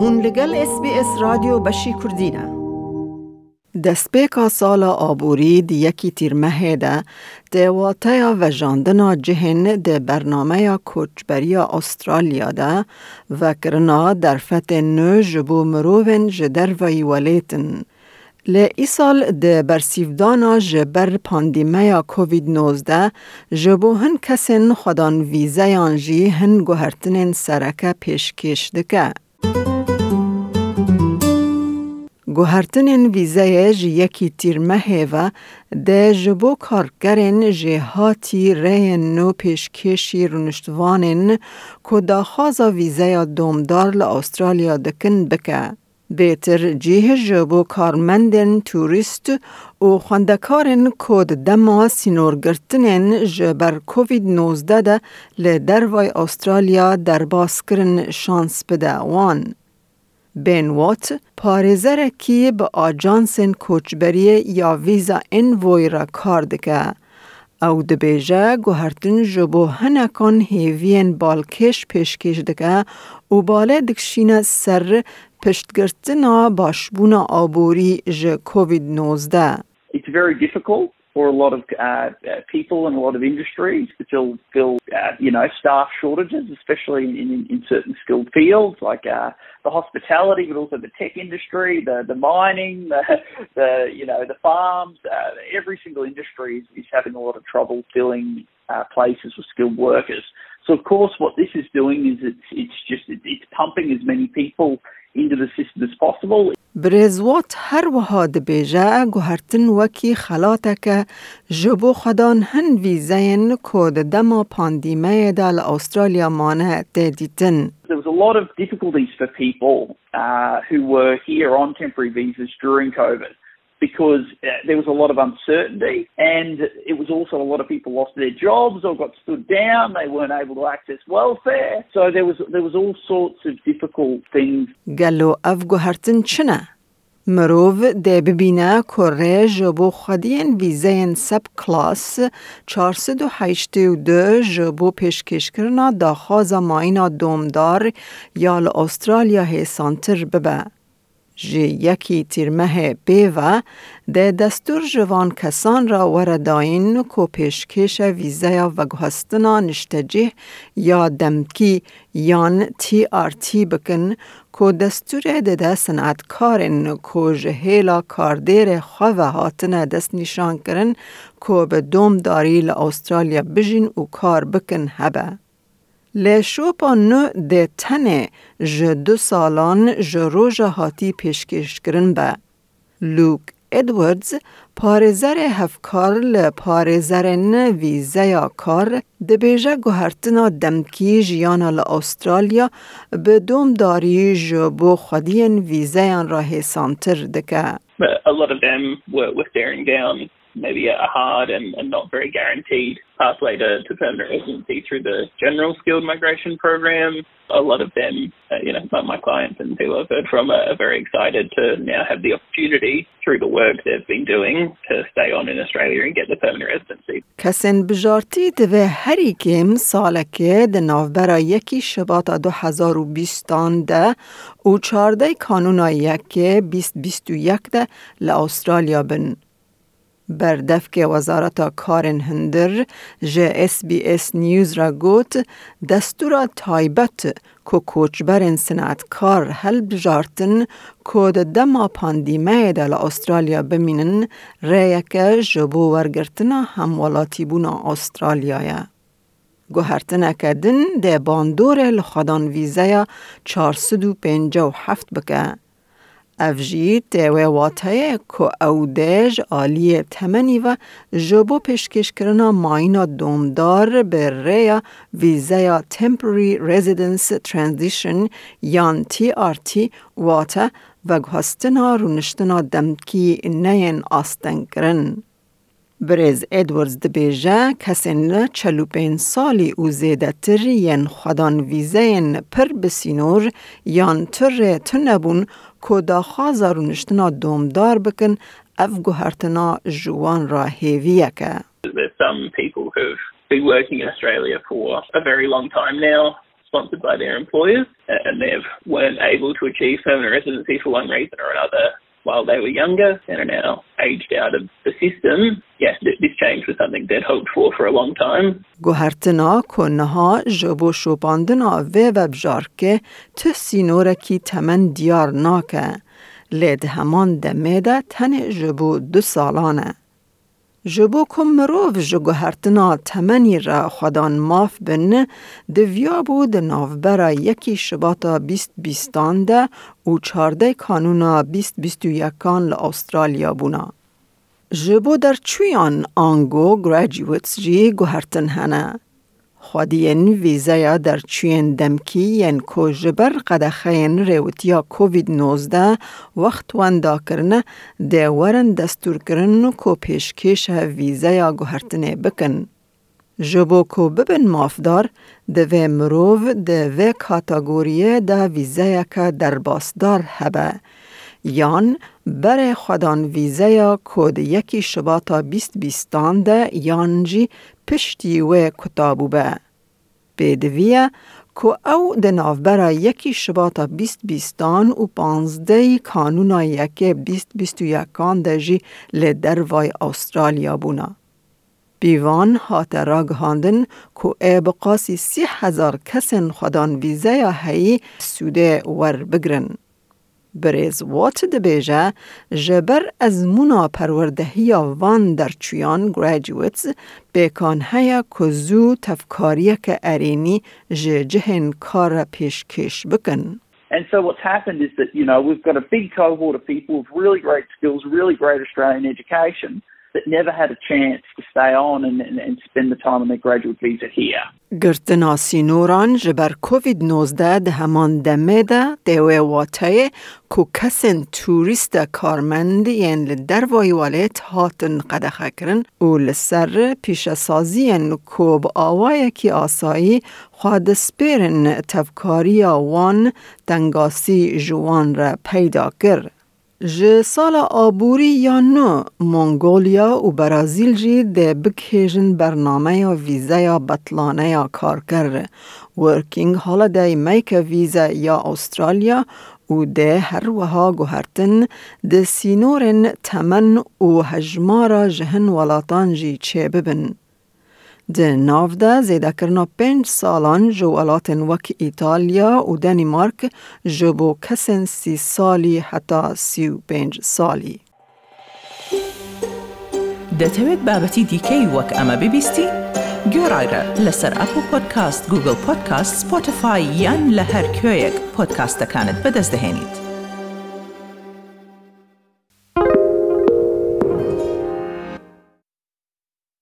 هون لگل اس بی اس رادیو بشی کردینه دستپیکا سال آبوری دی یکی تیر مهه ده ده واتیا و جاندنا جهن ده برنامه کوچبری استرالیا ده و کرنا در فت نو جبو مروون جدر و ولیتن. لی ای سال ده برسیفدانا جبر پاندیمه کووید 19 جبو هن کسین خودان ویزه یانجی هن گوهرتنین سرکه پیشکش دکه. گوهرتنین ویزه جی یکی تیر مهیوه ده جبو کارگرین جی هاتی ری نو پیشکشی رونشتوانین که دا خوازا ویزه دومدار لأسترالیا دکن بکه. بیتر جیه جبو کارمندن توریست و خواندکارن کود دما سینورگرتنین جبر کووید 19 ده لدروای استرالیا در کرن شانس بده وان. بین وات پارزر کی به آجانسن کوچبری یا ویزا وی را کار دکه. او دبیجه گوهرتن جبو هنکان هیوین بالکش پیشکش دکه و باله دکشین سر پشتگرتنا باشبونا آبوری ج کووید 19. It's very difficult for a lot of uh, people and a lot of industries to fill, fill uh, you know, staff shortages, especially in, in, in certain skilled fields like uh, the hospitality, but also the tech industry, the, the mining, the, the you know, the farms. Uh, every single industry is, is having a lot of trouble filling uh, places with skilled workers. So of course, what this is doing is it's it's just it's pumping as many people into the system as possible. برزوات هر وها دبیجه گوهرتن وکی خلاتک جبو خدان هن ویزین کود دما پاندیمه دا لأسترالیا مانه دیدن. There was a lot of difficulties for people uh, who were here on temporary visas during COVID. because uh, there was a lot of uncertainty and it was also a lot of people lost their jobs or got stood down they weren't able to access welfare so there was there was all sorts of difficult things گلو اف گوهرتن چنه مروف ده ببینه کره جبو خودین ویزین سب کلاس 482 جبو پیشکش کرنا دا خوازا ماینا دومدار یا لأسترالیا هیسانتر ببه. جی یکی تیرمه بیوه ده دستور جوان کسان را ورداین کو پیشکش ویزه و گهستنا نشتجه یا دمکی یان تی آر تی بکن کو دستور ده ده صنعتکارن کو جهیلا کاردیر خواه هاتن دست نشان کرن کو به دوم داری لأسترالیا بجین و کار بکن هبه. لی شوپا نو ده تنه ج دو سالان ج روژ هاتی پیشکش کرن به. لوک ادواردز پارزر هفکار ل پارزر ن ویزه یا کار ده بیجه گوهرتنا دمکی جیانا ل استرالیا به دوم داری ج بو خودین ویزه را حسانتر دکه. A lot of them were, were staring down maybe a hard and, and not very guaranteed pathway to, to permanent residency through the general skilled migration program. A lot of them, uh, you know, my, my clients and people I've heard from are, are very excited to now have the opportunity through the work they've been doing to stay on in Australia and get the permanent residency. کسین بجارتی دوه هری کم سالکه ده نوبرا یکی شباط دو هزار و بیستان ده و چارده کانونا یکی بیست بیست و یک ده لأسترالیا بن. بردفک وزارت کارن هندر جه اس بی اس نیوز را گوت دستور تایبت که کوچبرن صنعتکار هل بجارتن کود دما پاندیمه دل استرالیا بمینن ریک جبو ورگرتنا همولاتی بونا استرالیایه. گوهرتن کدن ده باندور لخدان ویزه 457 بکه. افجی تیوه که او دیج آلی تمنی و جبو پیشکش کرنا ماینا دومدار به ریا ویزه یا Temporary Residence Transition یان تی آر تی واتا و گهستنا رونشتنا دمکی نین آستن کرن. برز ادواردز دبیجه کسین چلوپین سالی او زیده تر ین خودان ویزه پر بسینور یان تر تنبون که دا خوازا رونشتنا دومدار بکن اف گوهرتنا جوان را هیویه که. There's some people who've been working in Australia for a very long time now. sponsored by their employers and they weren't able to achieve permanent residency for one reason or another while they were younger and are now گوهرتنا کنها جبو شوپاندنا و وبجار که تو سینوره کی تمن دیار ناکه لید همان دمه ده تن جبو دو سالانه. جبو کم مروف جگو هرتنا تمنی را خودان ماف بن دویا بود نافبرا یکی شباتا بیست بیستان ده و چارده کانونا بیست بیستو یکان لأسترالیا بونا. جبو در چویان آنگو گراجویتس جی گوهرتن هنه. خودین ویزایا در چوین دمکی ین کو جبر قدخین ریوتیا کووید 19 وقت واندا کرنه ده ورن دستور کرن کو پیشکش ویزایا گوهرتنه بکن. جبو کو ببن مافدار ده و مروف ده و کاتاگوریه ده ویزایا که در باسدار هبه. یان بر خودان ویزایا کود یکی شباتا بیست بیستان ده یان جی پشتی و کتابو به. بدویه که او ده نافبرا یکی شباتا بیست بیستان و پانزده کانونا یکی بیست بیست و یکان ده جی لدر وای استرالیا بونا. بیوان هات راگ هاندن که ای بقاسی سی هزار کسن خودان ویزه یا هی سوده ور بگرن. بریز وات دبیجه جبر از منا پروردهی وان در چویان گراجویتز بیکان هیا کزو تفکاریه که ارینی جهن کار پیشکش بکن. And so what's happened is that, you know, we've got a big cohort of people with really great skills, really great Australian education, that never had a chance to stay on and, and, spend the time on their graduate visa here. گرتنا سینوران جبر کووید 19 ده همان دمه ده دیوه واته کو کسن توریست کارمند ین لدر وایوالت هاتن قدخه کرن و لسر پیش سازی کو با آوای کی آسایی خواد سپیرن تفکاری وان تنگاسی جوان را پیدا کرد. ج سال آبوری یا نو منگولیا و برازیل جی ده بکیجن برنامه یا ویزا یا بطلانه یا کار کرده. ورکینگ هالدی میک ویزا یا استرالیا و ده هر وها گوهرتن ده سینورن تمن و هجمارا جهن ولاتان جی چه ببن. Di nav de zêdekirina pênc salan ji welatên wek Îtalya û Denîmark ji bo kesên sî salî heta sî û pênc salî. دەتەوێت بابەتی دیکەی وەک ئەمە ببیستی؟ گۆڕایرە لەسەر ئەپ و پۆدکاست گوگل پۆدکاست سپۆتفاای یان لە هەر کوێیەک پۆدکاستەکانت بەدەستدەێنیت.